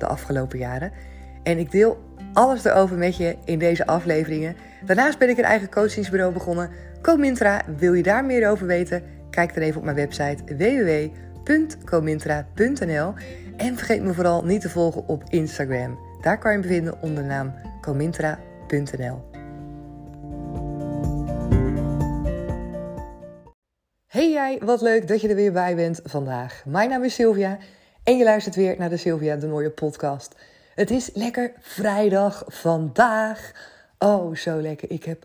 de afgelopen jaren. En ik deel alles erover met je in deze afleveringen. Daarnaast ben ik een eigen coachingsbureau begonnen. Comintra, wil je daar meer over weten? Kijk dan even op mijn website www.comintra.nl. En vergeet me vooral niet te volgen op Instagram. Daar kan je me vinden onder de naam comintra.nl. Hey jij, wat leuk dat je er weer bij bent vandaag. Mijn naam is Sylvia en je luistert weer naar de Sylvia de Nooie podcast. Het is lekker vrijdag vandaag. Oh, zo lekker. Ik heb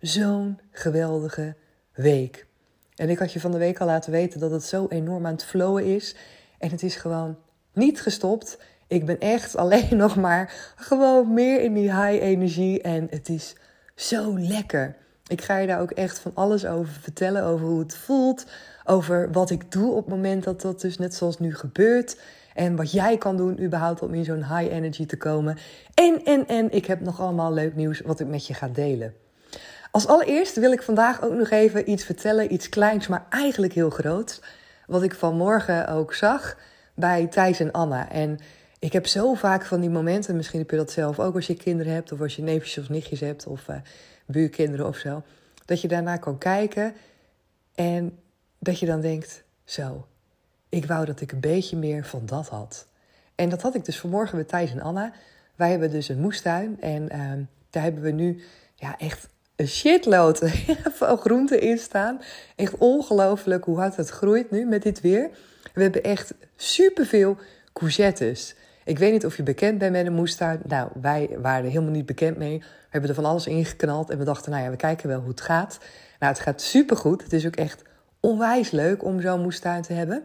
zo'n geweldige week. En ik had je van de week al laten weten dat het zo enorm aan het flowen is. En het is gewoon niet gestopt. Ik ben echt alleen nog maar gewoon meer in die high energie. En het is zo lekker. Ik ga je daar ook echt van alles over vertellen. Over hoe het voelt. Over wat ik doe op het moment dat dat dus net zoals nu gebeurt. En wat jij kan doen überhaupt om in zo'n high energy te komen. En, en, en ik heb nog allemaal leuk nieuws wat ik met je ga delen. Als allereerst wil ik vandaag ook nog even iets vertellen. Iets kleins, maar eigenlijk heel groot. Wat ik vanmorgen ook zag bij Thijs en Anna. En ik heb zo vaak van die momenten, misschien heb je dat zelf ook als je kinderen hebt, of als je neefjes of nichtjes hebt, of uh, buurkinderen of zo, dat je daarna kan kijken en dat je dan denkt: zo, ik wou dat ik een beetje meer van dat had. En dat had ik dus vanmorgen met Thijs en Anna. Wij hebben dus een moestuin en uh, daar hebben we nu ja, echt een shitload van groenten in staan. Echt ongelooflijk hoe hard het groeit nu met dit weer. We hebben echt superveel courgettes. Ik weet niet of je bekend bent met een moestuin. Nou, wij waren er helemaal niet bekend mee. We hebben er van alles ingeknald en we dachten, nou ja, we kijken wel hoe het gaat. Nou, het gaat supergoed. Het is ook echt onwijs leuk om zo'n moestuin te hebben.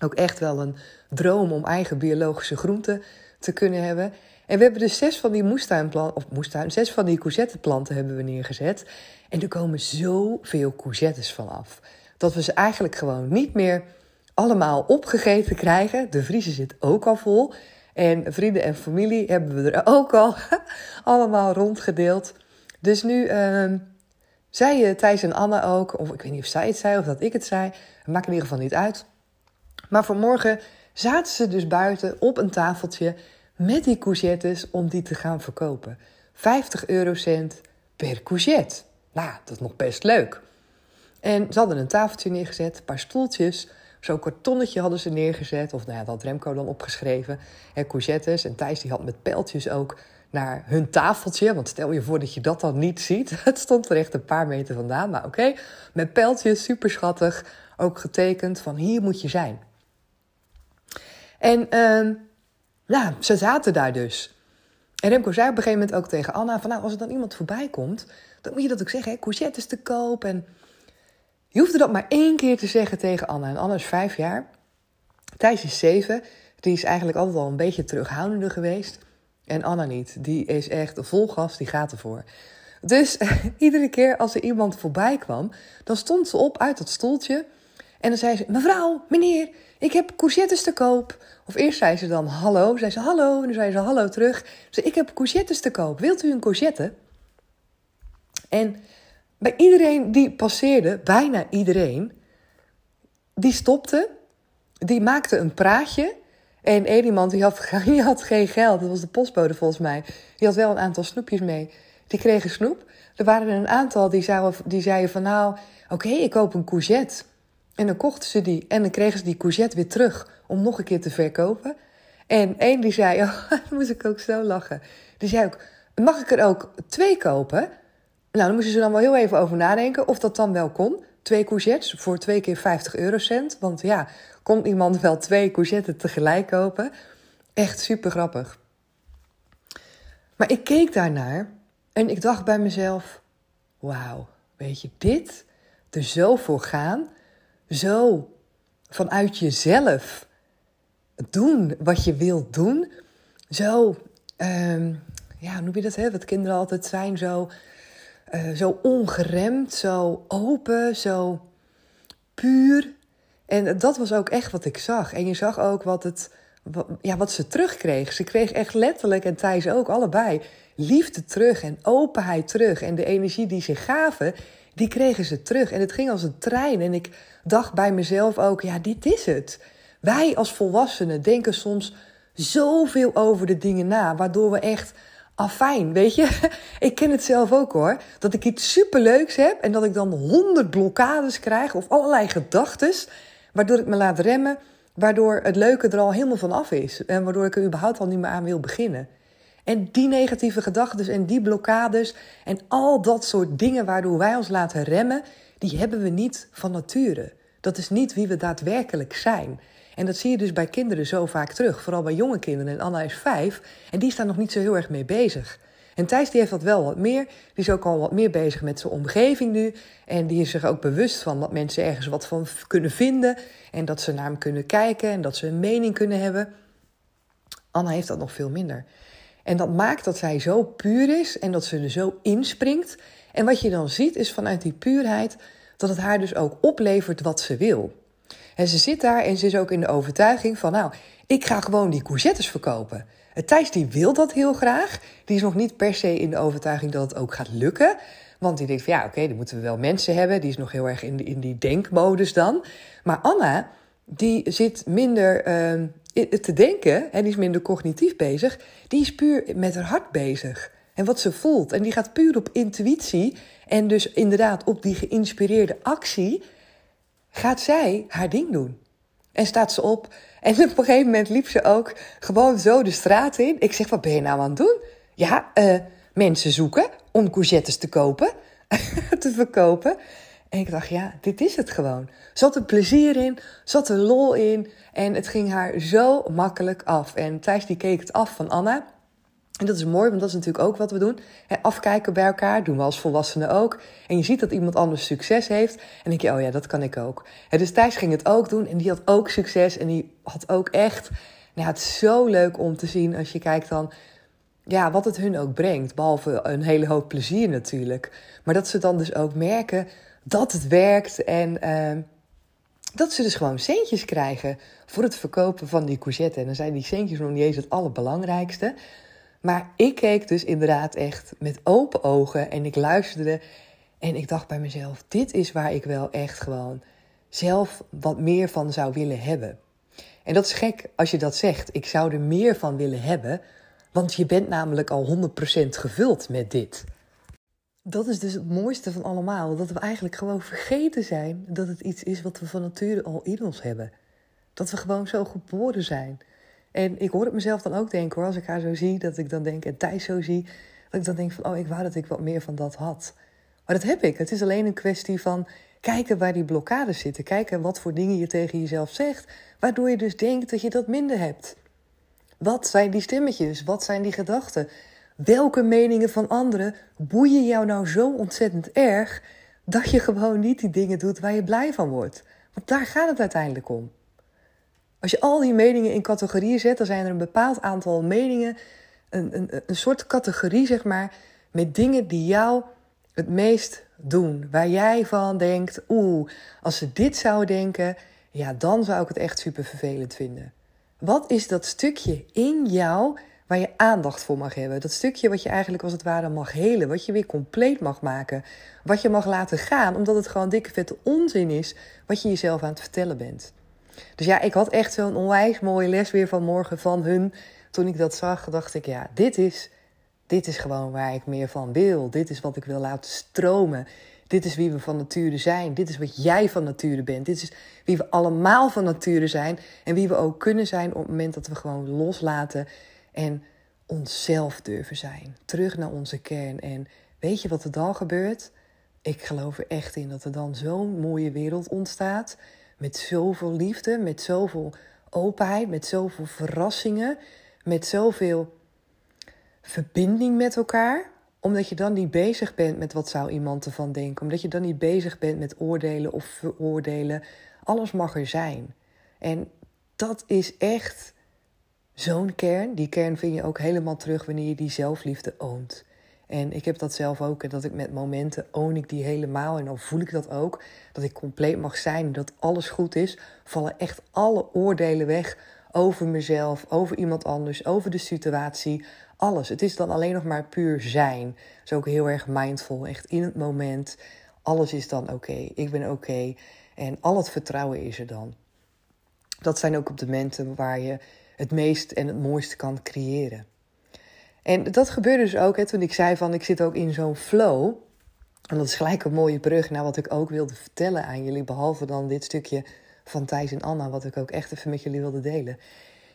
Ook echt wel een droom om eigen biologische groenten te kunnen hebben. En we hebben dus zes van die moestuinplanten, of moestuin, zes van die courgetteplanten hebben we neergezet. En er komen zoveel courgettes vanaf. Dat we ze eigenlijk gewoon niet meer allemaal opgegeten krijgen. De vriezer zit ook al vol. En vrienden en familie hebben we er ook al allemaal rondgedeeld. Dus nu uh, zei Thijs en Anne ook, of ik weet niet of zij het zei of dat ik het zei. Maakt in ieder geval niet uit. Maar vanmorgen zaten ze dus buiten op een tafeltje met die courgettes om die te gaan verkopen. 50 eurocent per courgette. Nou, dat is nog best leuk. En ze hadden een tafeltje neergezet, een paar stoeltjes. Zo'n kartonnetje hadden ze neergezet. Of nou ja, dat had Remco dan opgeschreven. En courgettes. En Thijs die had met pijltjes ook naar hun tafeltje. Want stel je voor dat je dat dan niet ziet. Het stond er echt een paar meter vandaan. Maar oké, met pijltjes, super schattig. Ook getekend van hier moet je zijn. En uh, ja, ze zaten daar dus. En Remco zei op een gegeven moment ook tegen Anna: van nou, als er dan iemand voorbij komt, dan moet je dat ook zeggen, hè, courgettes te koop. En je hoefde dat maar één keer te zeggen tegen Anna. En Anna is vijf jaar. Thijs is zeven. Die is eigenlijk altijd al een beetje terughoudender geweest. En Anna niet. Die is echt vol gas, die gaat ervoor. Dus iedere keer als er iemand voorbij kwam, dan stond ze op uit dat stoeltje. En dan zei ze: Mevrouw, meneer, ik heb courgettes te koop. Of eerst zei ze dan hallo. Zei ze hallo. En dan zei ze hallo terug. Ze ik heb courgettes te koop. Wilt u een courgette? En bij iedereen die passeerde, bijna iedereen, die stopte. Die maakte een praatje. En één iemand die had, had geen geld. Dat was de postbode volgens mij. Die had wel een aantal snoepjes mee. Die kregen snoep. Er waren er een aantal die, zouden, die zeiden van nou, oké, ik koop een courgette. En dan kochten ze die en dan kregen ze die courgette weer terug om nog een keer te verkopen. En één die zei, oh, dan moest ik ook zo lachen. Die zei ook, mag ik er ook twee kopen? Nou, dan moesten ze dan wel heel even over nadenken of dat dan wel kon. Twee courgettes voor twee keer 50 eurocent. Want ja, kon iemand wel twee courgettes tegelijk kopen? Echt super grappig. Maar ik keek daarnaar en ik dacht bij mezelf: wauw, weet je, dit er zo voor gaan zo vanuit jezelf doen wat je wilt doen. Zo ehm, ja, hoe noem je dat, hè? Wat kinderen altijd zijn, zo, uh, zo ongeremd, zo open, zo puur. En dat was ook echt wat ik zag. En je zag ook wat, het, ja, wat ze terugkreeg. Ze kreeg echt letterlijk, en Thijs ook, allebei, liefde terug en openheid terug. En de energie die ze gaven, die kregen ze terug. En het ging als een trein. En ik dacht bij mezelf ook, ja, dit is het. Wij als volwassenen denken soms zoveel over de dingen na, waardoor we echt afijn, weet je. Ik ken het zelf ook hoor. Dat ik iets superleuks heb en dat ik dan honderd blokkades krijg of allerlei gedachten, waardoor ik me laat remmen, waardoor het leuke er al helemaal van af is en waardoor ik er überhaupt al niet meer aan wil beginnen. En die negatieve gedachten en die blokkades en al dat soort dingen waardoor wij ons laten remmen, die hebben we niet van nature. Dat is niet wie we daadwerkelijk zijn. En dat zie je dus bij kinderen zo vaak terug. Vooral bij jonge kinderen. En Anna is vijf en die staan nog niet zo heel erg mee bezig. En Thijs die heeft dat wel wat meer. Die is ook al wat meer bezig met zijn omgeving nu. En die is zich ook bewust van dat mensen ergens wat van kunnen vinden. En dat ze naar hem kunnen kijken en dat ze een mening kunnen hebben. Anna heeft dat nog veel minder. En dat maakt dat zij zo puur is en dat ze er zo inspringt. En wat je dan ziet is vanuit die puurheid dat het haar dus ook oplevert wat ze wil. En ze zit daar en ze is ook in de overtuiging van, nou, ik ga gewoon die courgettes verkopen. Thijs die wil dat heel graag. Die is nog niet per se in de overtuiging dat het ook gaat lukken. Want die denkt van ja, oké, dan moeten we wel mensen hebben. Die is nog heel erg in, in die denkmodus dan. Maar Anna, die zit minder uh, te denken en die is minder cognitief bezig. Die is puur met haar hart bezig. En wat ze voelt. En die gaat puur op intuïtie. En dus inderdaad op die geïnspireerde actie gaat zij haar ding doen. En staat ze op. En op een gegeven moment liep ze ook gewoon zo de straat in. Ik zeg, wat ben je nou aan het doen? Ja, uh, mensen zoeken om courgettes te kopen, te verkopen. En ik dacht, ja, dit is het gewoon. Zat er plezier in, zat er lol in. En het ging haar zo makkelijk af. En Thijs die keek het af van Anna. En dat is mooi, want dat is natuurlijk ook wat we doen. afkijken bij elkaar doen we als volwassenen ook. En je ziet dat iemand anders succes heeft. En denk je, oh ja, dat kan ik ook. dus Thijs ging het ook doen en die had ook succes. En die had ook echt... Nou, het is zo leuk om te zien als je kijkt dan... Ja, wat het hun ook brengt. Behalve een hele hoop plezier natuurlijk. Maar dat ze dan dus ook merken dat het werkt. En uh, dat ze dus gewoon centjes krijgen voor het verkopen van die courgette. En dan zijn die centjes nog niet eens het allerbelangrijkste... Maar ik keek dus inderdaad echt met open ogen en ik luisterde. En ik dacht bij mezelf: dit is waar ik wel echt gewoon zelf wat meer van zou willen hebben. En dat is gek als je dat zegt. Ik zou er meer van willen hebben, want je bent namelijk al 100% gevuld met dit. Dat is dus het mooiste van allemaal. Dat we eigenlijk gewoon vergeten zijn dat het iets is wat we van nature al in ons hebben. Dat we gewoon zo geboren zijn. En ik hoor het mezelf dan ook denken hoor, als ik haar zo zie, dat ik dan denk, en Thijs zo zie, dat ik dan denk van, oh, ik wou dat ik wat meer van dat had. Maar dat heb ik. Het is alleen een kwestie van kijken waar die blokkades zitten. Kijken wat voor dingen je tegen jezelf zegt, waardoor je dus denkt dat je dat minder hebt. Wat zijn die stemmetjes? Wat zijn die gedachten? Welke meningen van anderen boeien jou nou zo ontzettend erg dat je gewoon niet die dingen doet waar je blij van wordt? Want daar gaat het uiteindelijk om. Als je al die meningen in categorieën zet, dan zijn er een bepaald aantal meningen, een, een, een soort categorie zeg maar, met dingen die jou het meest doen. Waar jij van denkt, oeh, als ze dit zouden denken, ja, dan zou ik het echt super vervelend vinden. Wat is dat stukje in jou waar je aandacht voor mag hebben? Dat stukje wat je eigenlijk als het ware mag helen, wat je weer compleet mag maken, wat je mag laten gaan, omdat het gewoon dikke vette onzin is wat je jezelf aan het vertellen bent. Dus ja, ik had echt zo'n onwijs mooie les weer vanmorgen van hun. Toen ik dat zag, dacht ik, ja, dit is, dit is gewoon waar ik meer van wil. Dit is wat ik wil laten stromen. Dit is wie we van nature zijn. Dit is wat jij van nature bent. Dit is wie we allemaal van nature zijn. En wie we ook kunnen zijn op het moment dat we gewoon loslaten en onszelf durven zijn. Terug naar onze kern. En weet je wat er dan gebeurt? Ik geloof er echt in dat er dan zo'n mooie wereld ontstaat met zoveel liefde, met zoveel openheid, met zoveel verrassingen, met zoveel verbinding met elkaar. Omdat je dan niet bezig bent met wat zou iemand ervan denken. Omdat je dan niet bezig bent met oordelen of veroordelen. Alles mag er zijn. En dat is echt zo'n kern. Die kern vind je ook helemaal terug wanneer je die zelfliefde oont. En ik heb dat zelf ook, dat ik met momenten own ik die helemaal. En dan voel ik dat ook, dat ik compleet mag zijn, dat alles goed is. Vallen echt alle oordelen weg over mezelf, over iemand anders, over de situatie. Alles. Het is dan alleen nog maar puur zijn. Dat is ook heel erg mindful, echt in het moment. Alles is dan oké, ik ben oké. En al het vertrouwen is er dan. Dat zijn ook op de momenten waar je het meest en het mooiste kan creëren. En dat gebeurde dus ook hè, toen ik zei van ik zit ook in zo'n flow. En dat is gelijk een mooie brug naar wat ik ook wilde vertellen aan jullie. Behalve dan dit stukje van Thijs en Anna, wat ik ook echt even met jullie wilde delen.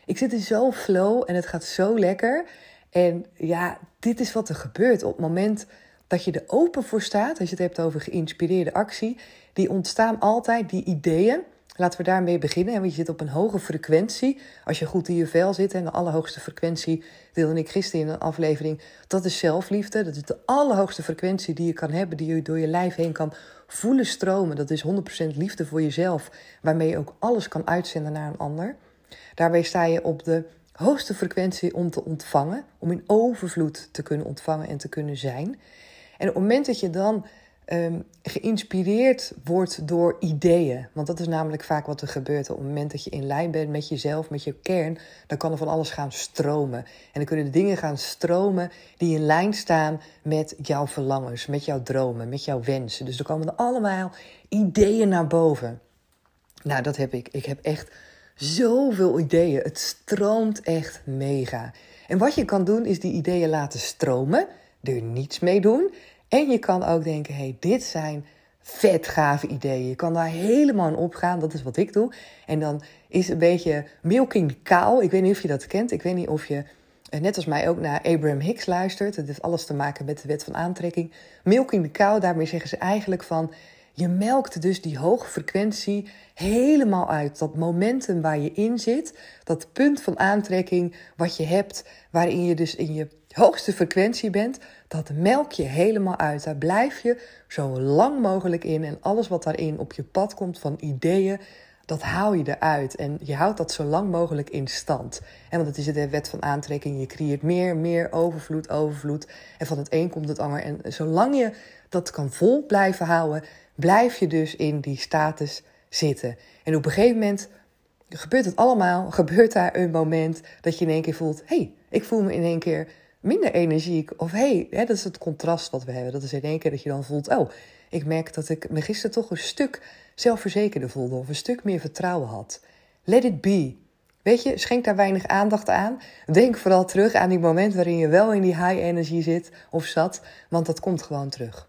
Ik zit in zo'n flow en het gaat zo lekker. En ja, dit is wat er gebeurt op het moment dat je er open voor staat. Als je het hebt over geïnspireerde actie, die ontstaan altijd, die ideeën. Laten we daarmee beginnen. Want je zit op een hoge frequentie. Als je goed in je vel zit. En de allerhoogste frequentie deelde ik gisteren in een aflevering. Dat is zelfliefde. Dat is de allerhoogste frequentie die je kan hebben. Die je door je lijf heen kan voelen stromen. Dat is 100% liefde voor jezelf. Waarmee je ook alles kan uitzenden naar een ander. Daarbij sta je op de hoogste frequentie om te ontvangen. Om in overvloed te kunnen ontvangen en te kunnen zijn. En op het moment dat je dan um, geïnspireerd wordt door ideeën. Want dat is namelijk vaak wat er gebeurt. Op het moment dat je in lijn bent met jezelf, met je kern, dan kan er van alles gaan stromen. En dan kunnen de dingen gaan stromen die in lijn staan met jouw verlangens, met jouw dromen, met jouw wensen. Dus er komen er allemaal ideeën naar boven. Nou, dat heb ik. Ik heb echt zoveel ideeën. Het stroomt echt mega. En wat je kan doen, is die ideeën laten stromen, er niets mee doen. En je kan ook denken, hey, dit zijn vet gave ideeën. Je kan daar helemaal in opgaan. Dat is wat ik doe. En dan is een beetje milking cow. Ik weet niet of je dat kent. Ik weet niet of je, eh, net als mij, ook naar Abraham Hicks luistert. Het heeft alles te maken met de wet van aantrekking. Milking the cow, daarmee zeggen ze eigenlijk van... Je melkt dus die hoge frequentie helemaal uit. Dat momentum waar je in zit, dat punt van aantrekking wat je hebt, waarin je dus in je hoogste frequentie bent, dat melk je helemaal uit. Daar blijf je zo lang mogelijk in. En alles wat daarin op je pad komt van ideeën, dat haal je eruit. En je houdt dat zo lang mogelijk in stand. En want het is de wet van aantrekking. Je creëert meer, meer overvloed, overvloed. En van het een komt het ander. En zolang je dat kan vol blijven houden, blijf je dus in die status zitten. En op een gegeven moment gebeurt het allemaal. Gebeurt daar een moment dat je in één keer voelt: hé, hey, ik voel me in één keer minder energiek. Of hé, hey, dat is het contrast wat we hebben. Dat is in één keer dat je dan voelt: oh, ik merk dat ik me gisteren toch een stuk zelfverzekerder voelde. Of een stuk meer vertrouwen had. Let it be. Weet je, schenk daar weinig aandacht aan. Denk vooral terug aan die moment waarin je wel in die high energy zit of zat. Want dat komt gewoon terug.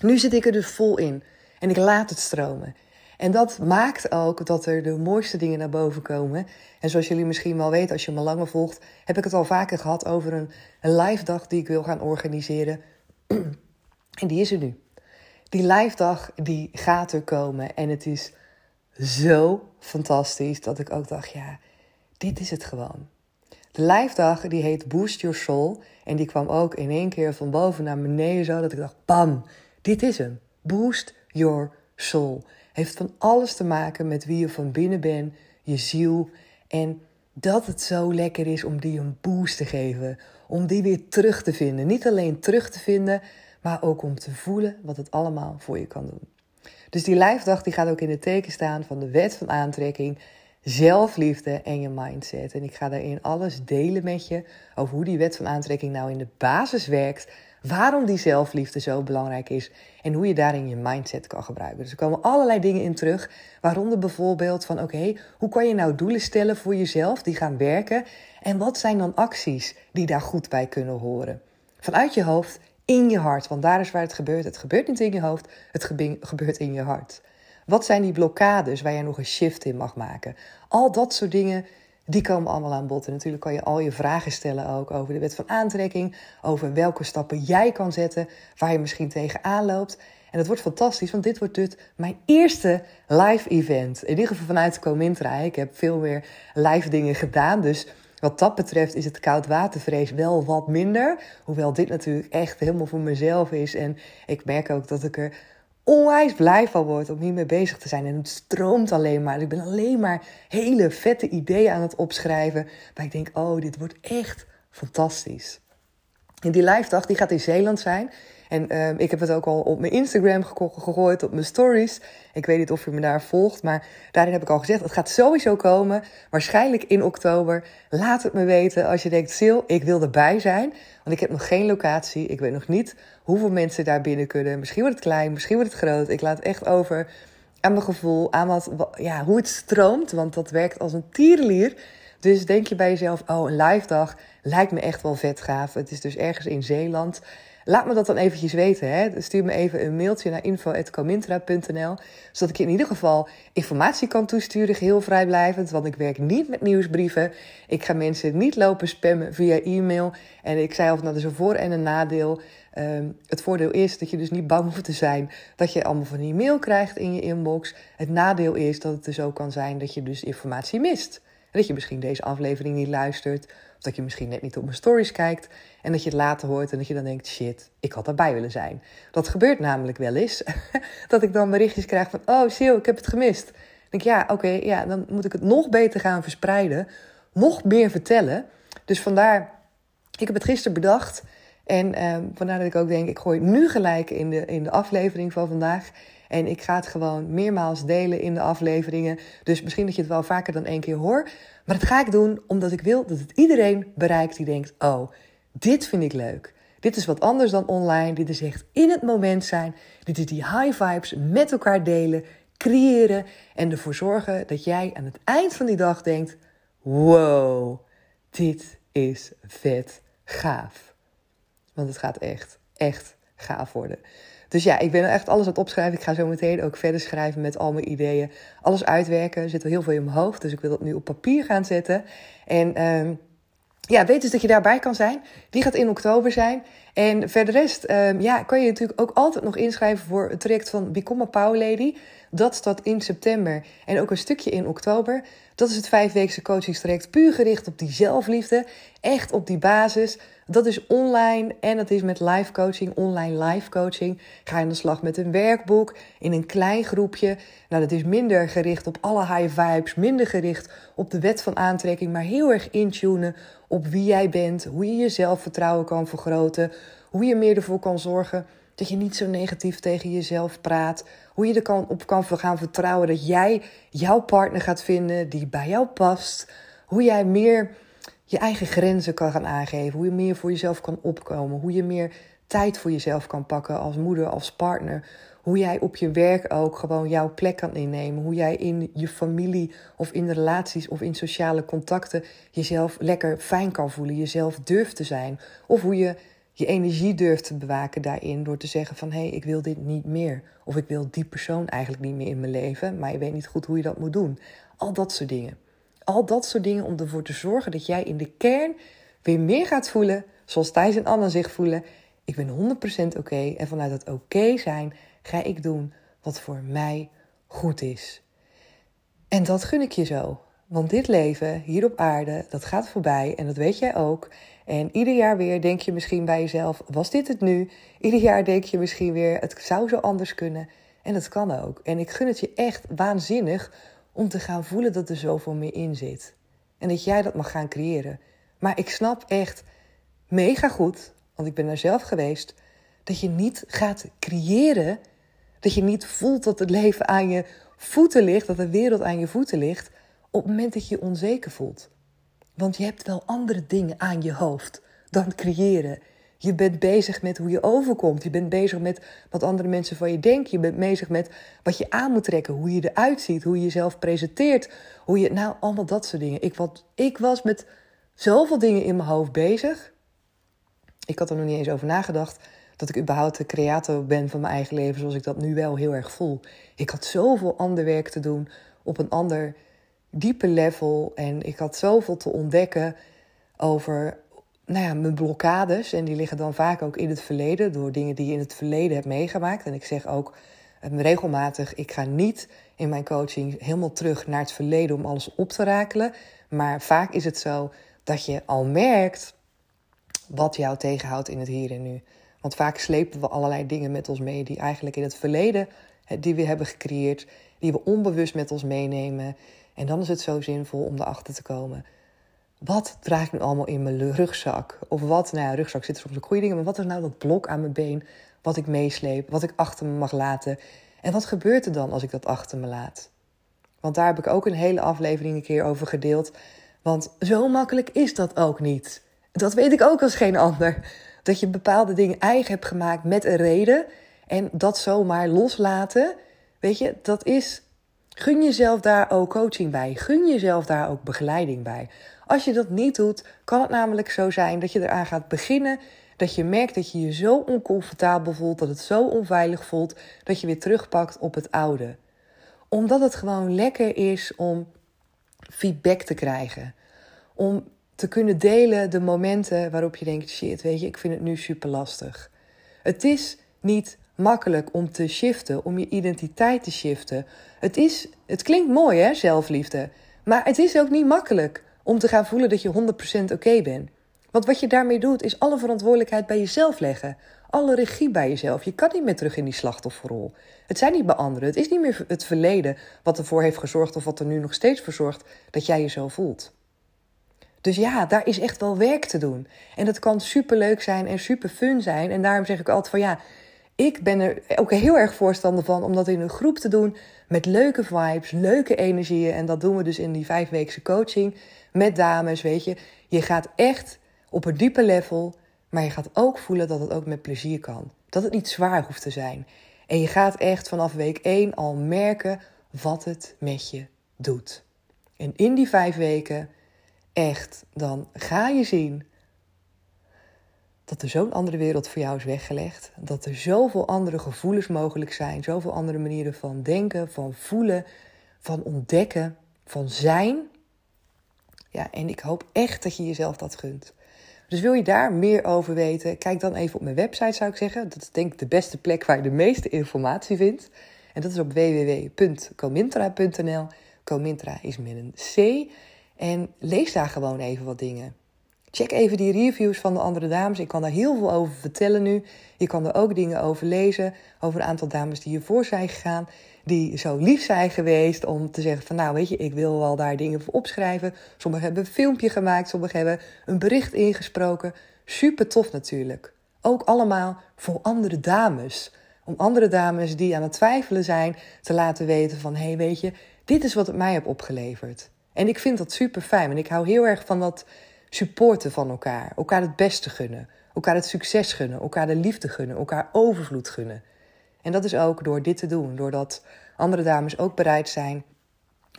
Nu zit ik er dus vol in. En ik laat het stromen. En dat maakt ook dat er de mooiste dingen naar boven komen. En zoals jullie misschien wel weten, als je me langer volgt, heb ik het al vaker gehad over een, een live dag die ik wil gaan organiseren. en die is er nu. Die live dag die gaat er komen. En het is zo fantastisch dat ik ook dacht, ja, dit is het gewoon. De live dag die heet Boost Your Soul. En die kwam ook in één keer van boven naar beneden zo dat ik dacht, bam, dit is hem. Boost Your Soul heeft van alles te maken met wie je van binnen bent, je ziel. En dat het zo lekker is om die een boost te geven. Om die weer terug te vinden. Niet alleen terug te vinden, maar ook om te voelen wat het allemaal voor je kan doen. Dus die lijfdag die gaat ook in het teken staan van de wet van aantrekking, zelfliefde en je mindset. En ik ga daarin alles delen met je over hoe die wet van aantrekking nou in de basis werkt waarom die zelfliefde zo belangrijk is en hoe je daarin je mindset kan gebruiken. Dus er komen allerlei dingen in terug, waaronder bijvoorbeeld van oké, hoe kan je nou doelen stellen voor jezelf die gaan werken en wat zijn dan acties die daar goed bij kunnen horen? Vanuit je hoofd in je hart, want daar is waar het gebeurt. Het gebeurt niet in je hoofd, het gebeurt in je hart. Wat zijn die blokkades waar je nog een shift in mag maken? Al dat soort dingen die komen allemaal aan bod. En natuurlijk kan je al je vragen stellen ook over de wet van aantrekking. Over welke stappen jij kan zetten. Waar je misschien tegenaan loopt. En het wordt fantastisch, want dit wordt dus mijn eerste live event. In ieder geval vanuit Comintra. Ik heb veel meer live dingen gedaan. Dus wat dat betreft is het koudwatervrees wel wat minder. Hoewel dit natuurlijk echt helemaal voor mezelf is. En ik merk ook dat ik er onwijs blij van word om hiermee bezig te zijn. En het stroomt alleen maar. Ik ben alleen maar hele vette ideeën aan het opschrijven. Waar ik denk, oh, dit wordt echt fantastisch. En die live dag die gaat in Zeeland zijn. En uh, ik heb het ook al op mijn Instagram gegooid, op mijn stories. Ik weet niet of je me daar volgt, maar daarin heb ik al gezegd: het gaat sowieso komen. Waarschijnlijk in oktober. Laat het me weten als je denkt: Sil, ik wil erbij zijn. Want ik heb nog geen locatie. Ik weet nog niet hoeveel mensen daar binnen kunnen. Misschien wordt het klein, misschien wordt het groot. Ik laat echt over aan mijn gevoel, aan wat, ja, hoe het stroomt. Want dat werkt als een tierenlier. Dus denk je bij jezelf: oh, een live dag lijkt me echt wel vet gaaf. Het is dus ergens in Zeeland. Laat me dat dan eventjes weten. Hè? Stuur me even een mailtje naar info.comintra.nl. Zodat ik je in ieder geval informatie kan toesturen, geheel vrijblijvend. Want ik werk niet met nieuwsbrieven. Ik ga mensen niet lopen spammen via e-mail. En ik zei al, nou, dat is een voor- en een nadeel. Um, het voordeel is dat je dus niet bang hoeft te zijn dat je allemaal van die mail krijgt in je inbox. Het nadeel is dat het dus ook kan zijn dat je dus informatie mist. Dat je misschien deze aflevering niet luistert of dat je misschien net niet op mijn stories kijkt en dat je het later hoort en dat je dan denkt: shit, ik had erbij willen zijn. Dat gebeurt namelijk wel eens. dat ik dan berichtjes krijg van: oh, Sil, ik heb het gemist. Dan denk ik: ja, oké, ja, dan moet ik het nog beter gaan verspreiden, nog meer vertellen. Dus vandaar, ik heb het gisteren bedacht. En eh, vandaar dat ik ook denk: ik gooi nu gelijk in de, in de aflevering van vandaag. En ik ga het gewoon meermaals delen in de afleveringen. Dus misschien dat je het wel vaker dan één keer hoort. Maar dat ga ik doen omdat ik wil dat het iedereen bereikt die denkt: oh, dit vind ik leuk. Dit is wat anders dan online. Dit is echt in het moment zijn. Dit is die high vibes met elkaar delen, creëren en ervoor zorgen dat jij aan het eind van die dag denkt: wow, dit is vet gaaf. Want het gaat echt, echt gaaf worden. Dus ja, ik ben echt alles aan het opschrijven. Ik ga zo meteen ook verder schrijven met al mijn ideeën. Alles uitwerken. Er zit wel heel veel in mijn hoofd. Dus ik wil dat nu op papier gaan zetten. En um, ja, weet dus dat je daarbij kan zijn. Die gaat in oktober zijn. En verder rest um, ja, kan je natuurlijk ook altijd nog inschrijven voor het traject van Become a Power Lady. Dat staat in september en ook een stukje in oktober. Dat is het vijfweekse coachingstraject puur gericht op die zelfliefde. Echt op die basis. Dat is online en dat is met live coaching, online live coaching. Ga je aan de slag met een werkboek in een klein groepje. Nou, dat is minder gericht op alle high vibes, minder gericht op de wet van aantrekking, maar heel erg intunen op wie jij bent, hoe je je zelfvertrouwen kan vergroten, hoe je meer ervoor kan zorgen dat je niet zo negatief tegen jezelf praat, hoe je er kan, op kan gaan vertrouwen dat jij jouw partner gaat vinden die bij jou past, hoe jij meer je eigen grenzen kan gaan aangeven, hoe je meer voor jezelf kan opkomen, hoe je meer tijd voor jezelf kan pakken als moeder, als partner, hoe jij op je werk ook gewoon jouw plek kan innemen. Hoe jij in je familie of in relaties of in sociale contacten jezelf lekker fijn kan voelen. Jezelf durft te zijn. Of hoe je je energie durft te bewaken daarin door te zeggen van hé, hey, ik wil dit niet meer. Of ik wil die persoon eigenlijk niet meer in mijn leven, maar je weet niet goed hoe je dat moet doen. Al dat soort dingen. Al dat soort dingen om ervoor te zorgen dat jij in de kern weer meer gaat voelen zoals Thijs en Anna zich voelen. Ik ben 100% oké en vanuit het oké zijn ga ik doen wat voor mij goed is. En dat gun ik je zo. Want dit leven hier op aarde, dat gaat voorbij en dat weet jij ook. En ieder jaar weer denk je misschien bij jezelf: was dit het nu? Ieder jaar denk je misschien weer: het zou zo anders kunnen. En dat kan ook. En ik gun het je echt waanzinnig om te gaan voelen dat er zoveel meer in zit. En dat jij dat mag gaan creëren. Maar ik snap echt mega goed, want ik ben er zelf geweest, dat je niet gaat creëren dat je niet voelt dat het leven aan je voeten ligt, dat de wereld aan je voeten ligt, op het moment dat je je onzeker voelt. Want je hebt wel andere dingen aan je hoofd dan creëren. Je bent bezig met hoe je overkomt. Je bent bezig met wat andere mensen van je denken. Je bent bezig met wat je aan moet trekken. Hoe je eruit ziet. Hoe je jezelf presenteert. Hoe je, nou, allemaal dat soort dingen. Ik, wat, ik was met zoveel dingen in mijn hoofd bezig. Ik had er nog niet eens over nagedacht dat ik überhaupt de creator ben van mijn eigen leven zoals ik dat nu wel heel erg voel. Ik had zoveel ander werk te doen op een ander diepe level en ik had zoveel te ontdekken over nou ja, mijn blokkades. En die liggen dan vaak ook in het verleden, door dingen die je in het verleden hebt meegemaakt. En ik zeg ook ehm, regelmatig, ik ga niet in mijn coaching helemaal terug naar het verleden om alles op te rakelen. Maar vaak is het zo dat je al merkt wat jou tegenhoudt in het hier en nu. Want vaak slepen we allerlei dingen met ons mee die eigenlijk in het verleden die we hebben gecreëerd, die we onbewust met ons meenemen. En dan is het zo zinvol om erachter te komen. Wat draag ik nu allemaal in mijn rugzak? Of wat, nou ja, rugzak zit soms ook goede dingen, maar wat is nou dat blok aan mijn been wat ik meesleep, wat ik achter me mag laten? En wat gebeurt er dan als ik dat achter me laat? Want daar heb ik ook een hele aflevering een keer over gedeeld. Want zo makkelijk is dat ook niet. Dat weet ik ook als geen ander. Dat je bepaalde dingen eigen hebt gemaakt met een reden. En dat zomaar loslaten. Weet je, dat is. Gun jezelf daar ook coaching bij. Gun jezelf daar ook begeleiding bij. Als je dat niet doet, kan het namelijk zo zijn dat je eraan gaat beginnen. Dat je merkt dat je je zo oncomfortabel voelt, dat het zo onveilig voelt, dat je weer terugpakt op het oude. Omdat het gewoon lekker is om feedback te krijgen. Om te kunnen delen de momenten waarop je denkt: shit, weet je, ik vind het nu super lastig. Het is niet makkelijk om te shiften, om je identiteit te shiften. Het, is, het klinkt mooi, hè, zelfliefde. Maar het is ook niet makkelijk om te gaan voelen dat je 100% oké bent. Want wat je daarmee doet, is alle verantwoordelijkheid bij jezelf leggen. Alle regie bij jezelf. Je kan niet meer terug in die slachtofferrol. Het zijn niet bij anderen. Het is niet meer het verleden wat ervoor heeft gezorgd of wat er nu nog steeds voor zorgt dat jij je zo voelt. Dus ja, daar is echt wel werk te doen. En dat kan super leuk zijn en super fun zijn. En daarom zeg ik altijd van ja, ik ben er ook heel erg voorstander van om dat in een groep te doen met leuke vibes, leuke energieën. En dat doen we dus in die vijfweekse coaching met dames, weet je. Je gaat echt op een diepe level, maar je gaat ook voelen dat het ook met plezier kan. Dat het niet zwaar hoeft te zijn. En je gaat echt vanaf week 1 al merken wat het met je doet. En in die vijf weken, echt, dan ga je zien dat er zo'n andere wereld voor jou is weggelegd. Dat er zoveel andere gevoelens mogelijk zijn. Zoveel andere manieren van denken, van voelen, van ontdekken, van zijn. Ja, en ik hoop echt dat je jezelf dat gunt. Dus wil je daar meer over weten? Kijk dan even op mijn website, zou ik zeggen. Dat is denk ik de beste plek waar je de meeste informatie vindt. En dat is op www.comintra.nl. Comintra is met een C. En lees daar gewoon even wat dingen. Check even die reviews van de andere dames. Ik kan daar heel veel over vertellen nu. Je kan er ook dingen over lezen. Over een aantal dames die hiervoor zijn gegaan. Die zo lief zijn geweest om te zeggen van nou weet je, ik wil wel daar dingen voor opschrijven. Sommigen hebben een filmpje gemaakt. Sommigen hebben een bericht ingesproken. Super tof natuurlijk. Ook allemaal voor andere dames. Om andere dames die aan het twijfelen zijn te laten weten van hé hey, weet je, dit is wat het mij heeft opgeleverd. En ik vind dat super fijn. En ik hou heel erg van dat supporten van elkaar. Elkaar het beste gunnen. Elkaar het succes gunnen. Elkaar de liefde gunnen. Elkaar overvloed gunnen. En dat is ook door dit te doen. Doordat andere dames ook bereid zijn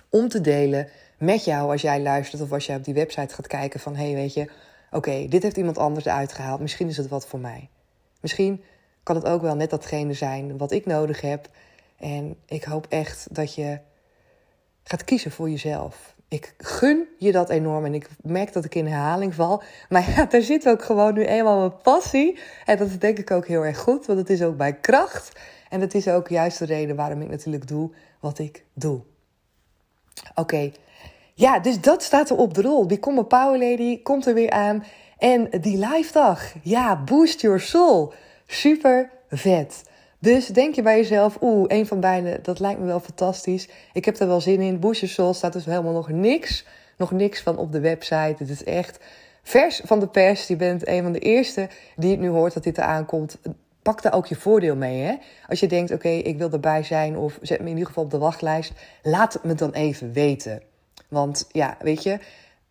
om te delen met jou als jij luistert of als jij op die website gaat kijken van hé hey, weet je, oké, dit heeft iemand anders uitgehaald. Misschien is het wat voor mij. Misschien kan het ook wel net datgene zijn wat ik nodig heb. En ik hoop echt dat je gaat kiezen voor jezelf ik gun je dat enorm en ik merk dat ik in herhaling val. Maar ja, daar zit ook gewoon nu eenmaal mijn passie. En dat is denk ik ook heel erg goed, want het is ook bij kracht. En dat is ook juist de reden waarom ik natuurlijk doe wat ik doe. Oké, ja, dus dat staat er op de rol. Become a Power Lady komt er weer aan. En die live dag, ja, Boost Your Soul. Super vet. Dus denk je bij jezelf, oeh, een van beide, dat lijkt me wel fantastisch. Ik heb er wel zin in. Booster Soul staat dus helemaal nog niks. Nog niks van op de website. Het is echt vers van de pers. Je bent een van de eerste die het nu hoort dat dit eraan komt. Pak daar ook je voordeel mee. Hè? Als je denkt, oké, ik wil erbij zijn of zet me in ieder geval op de wachtlijst. Laat me dan even weten. Want ja, weet je,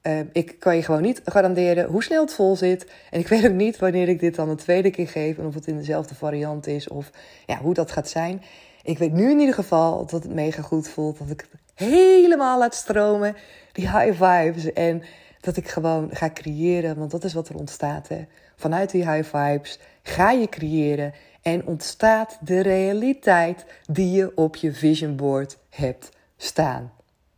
uh, ik kan je gewoon niet garanderen hoe snel het vol zit. En ik weet ook niet wanneer ik dit dan een tweede keer geef. En of het in dezelfde variant is. Of ja, hoe dat gaat zijn. Ik weet nu in ieder geval dat het mega goed voelt. Dat ik het helemaal laat stromen. Die high vibes. En dat ik gewoon ga creëren. Want dat is wat er ontstaat. Hè. Vanuit die high vibes ga je creëren. En ontstaat de realiteit die je op je vision board hebt staan.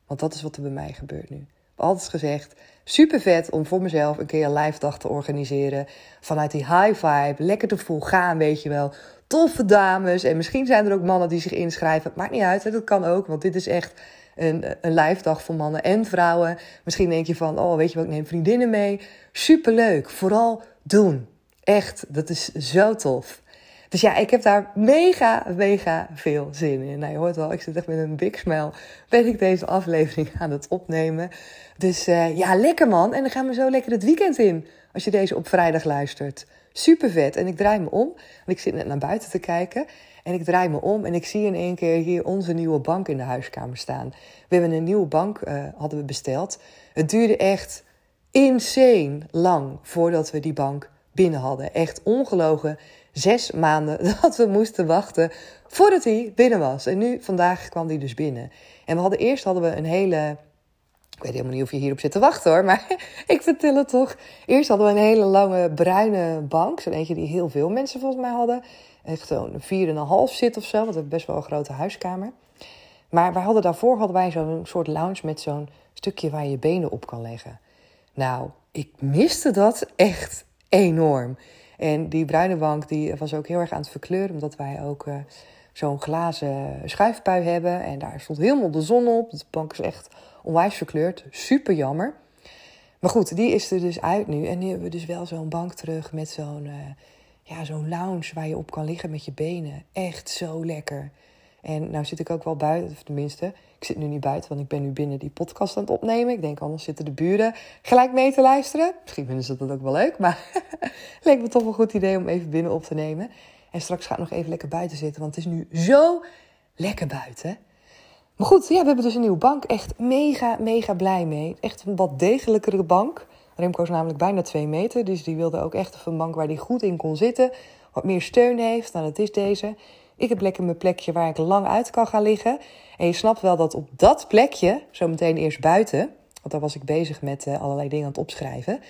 Want dat is wat er bij mij gebeurt nu altijd gezegd, super vet om voor mezelf een keer een live dag te organiseren. Vanuit die high vibe, lekker te vol gaan, weet je wel. Toffe dames. En misschien zijn er ook mannen die zich inschrijven. Maakt niet uit, dat kan ook. Want dit is echt een, een live voor mannen en vrouwen. Misschien denk je van, oh weet je wat, ik neem vriendinnen mee. Super leuk. Vooral doen. Echt, dat is zo tof. Dus ja, ik heb daar mega, mega veel zin in. Nou, je hoort wel, ik zit echt met een big smile. Ben ik deze aflevering aan het opnemen. Dus uh, ja, lekker man. En dan gaan we zo lekker het weekend in. Als je deze op vrijdag luistert. Super vet. En ik draai me om. Want ik zit net naar buiten te kijken. En ik draai me om en ik zie in één keer hier onze nieuwe bank in de huiskamer staan. We hebben een nieuwe bank, uh, hadden we besteld. Het duurde echt insane lang voordat we die bank binnen hadden. Echt ongelogen zes maanden dat we moesten wachten voordat hij binnen was. En nu, vandaag kwam hij dus binnen. En we hadden eerst hadden we een hele... Ik weet helemaal niet of je hierop zit te wachten hoor, maar ik vertel het toch. Eerst hadden we een hele lange bruine bank. Zo'n eentje die heel veel mensen volgens mij hadden. Echt zo'n 4,5 zit of zo, want we hebben best wel een grote huiskamer. Maar wij hadden daarvoor hadden wij zo'n soort lounge met zo'n stukje waar je je benen op kan leggen. Nou, ik miste dat echt enorm. En die bruine bank die was ook heel erg aan het verkleuren, omdat wij ook uh, zo'n glazen schuifpui hebben. En daar stond helemaal de zon op. De bank is echt onwijs verkleurd. Super jammer. Maar goed, die is er dus uit nu. En nu hebben we dus wel zo'n bank terug met zo'n uh, ja, zo'n lounge waar je op kan liggen met je benen. Echt zo lekker. En nou zit ik ook wel buiten, of tenminste, ik zit nu niet buiten, want ik ben nu binnen die podcast aan het opnemen. Ik denk anders zitten de buren gelijk mee te luisteren. Misschien vinden ze dat ook wel leuk, maar leek me toch een goed idee om even binnen op te nemen. En straks ga ik nog even lekker buiten zitten, want het is nu zo lekker buiten. Maar goed, ja, we hebben dus een nieuwe bank. Echt mega, mega blij mee. Echt een wat degelijkere bank. Remco is namelijk bijna twee meter, dus die wilde ook echt een bank waar hij goed in kon zitten. Wat meer steun heeft. Nou, dat is deze. Ik heb lekker mijn plekje waar ik lang uit kan gaan liggen. En je snapt wel dat op dat plekje, zometeen eerst buiten, want daar was ik bezig met uh, allerlei dingen aan het opschrijven.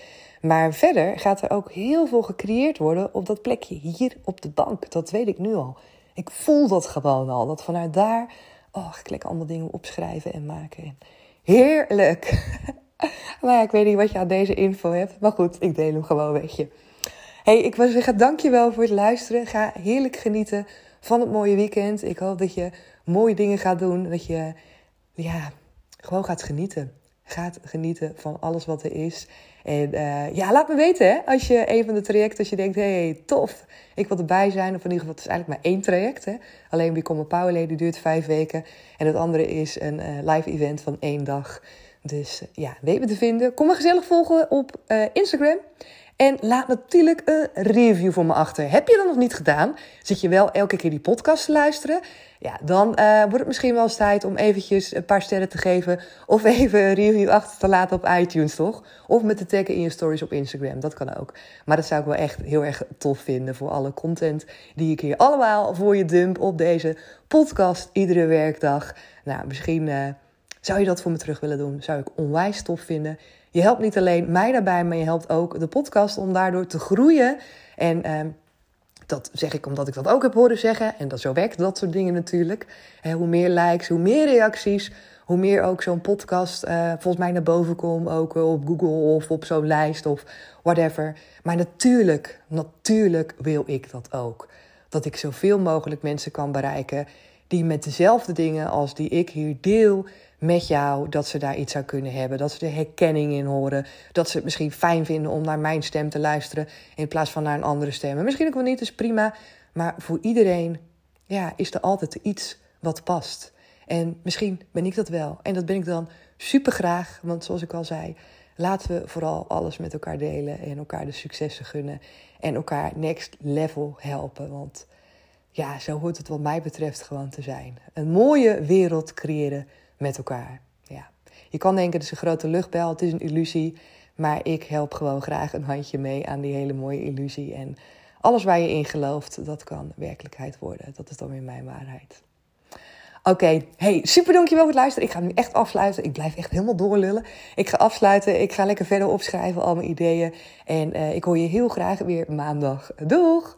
Maar verder gaat er ook heel veel gecreëerd worden op dat plekje hier op de bank. Dat weet ik nu al. Ik voel dat gewoon al. Dat vanuit daar, oh, ik lekker allemaal dingen opschrijven en maken. Heerlijk. maar ja, ik weet niet wat je aan deze info hebt. Maar goed, ik deel hem gewoon, weet je. Hey, ik wil zeggen dankjewel voor het luisteren. Ga heerlijk genieten van het mooie weekend. Ik hoop dat je mooie dingen gaat doen. Dat je ja, gewoon gaat genieten. Gaat genieten van alles wat er is. En uh, ja, laat me weten hè, als je een van de trajecten, als je denkt, hey, tof, ik wil erbij zijn. Of in ieder geval, het is eigenlijk maar één traject. Hè. Alleen Become a Power die duurt vijf weken. En het andere is een uh, live event van één dag. Dus ja, weet me te vinden. Kom me gezellig volgen op Instagram. En laat natuurlijk een review voor me achter. Heb je dat nog niet gedaan? Zit je wel elke keer die podcast te luisteren? Ja, dan uh, wordt het misschien wel eens tijd om eventjes een paar sterren te geven. Of even een review achter te laten op iTunes, toch? Of met te taggen in je stories op Instagram. Dat kan ook. Maar dat zou ik wel echt heel erg tof vinden voor alle content die ik hier allemaal voor je dump op deze podcast iedere werkdag. Nou, misschien uh, zou je dat voor me terug willen doen. Zou ik onwijs tof vinden. Je helpt niet alleen mij daarbij, maar je helpt ook de podcast om daardoor te groeien. En uh, dat zeg ik omdat ik dat ook heb horen zeggen. En dat zo werkt dat soort dingen natuurlijk. Hoe meer likes, hoe meer reacties, hoe meer ook zo'n podcast uh, volgens mij naar boven komt. Ook op Google of op zo'n lijst of whatever. Maar natuurlijk, natuurlijk wil ik dat ook. Dat ik zoveel mogelijk mensen kan bereiken die met dezelfde dingen als die ik hier deel met jou, dat ze daar iets aan kunnen hebben. Dat ze er herkenning in horen. Dat ze het misschien fijn vinden om naar mijn stem te luisteren in plaats van naar een andere stem. En misschien ook wel niet, is prima. Maar voor iedereen ja, is er altijd iets wat past. En misschien ben ik dat wel. En dat ben ik dan super graag. Want zoals ik al zei, laten we vooral alles met elkaar delen en elkaar de successen gunnen. En elkaar next level helpen. Want ja, zo hoort het wat mij betreft gewoon te zijn. Een mooie wereld creëren met elkaar. Ja. Je kan denken, het is een grote luchtbel, het is een illusie. Maar ik help gewoon graag een handje mee aan die hele mooie illusie. En alles waar je in gelooft, dat kan werkelijkheid worden. Dat is dan weer mijn waarheid. Oké, hey, super dankjewel voor het luisteren. Ik ga nu echt afsluiten. Ik blijf echt helemaal doorlullen. Ik ga afsluiten. Ik ga lekker verder opschrijven, al mijn ideeën. En uh, ik hoor je heel graag weer maandag. Doeg!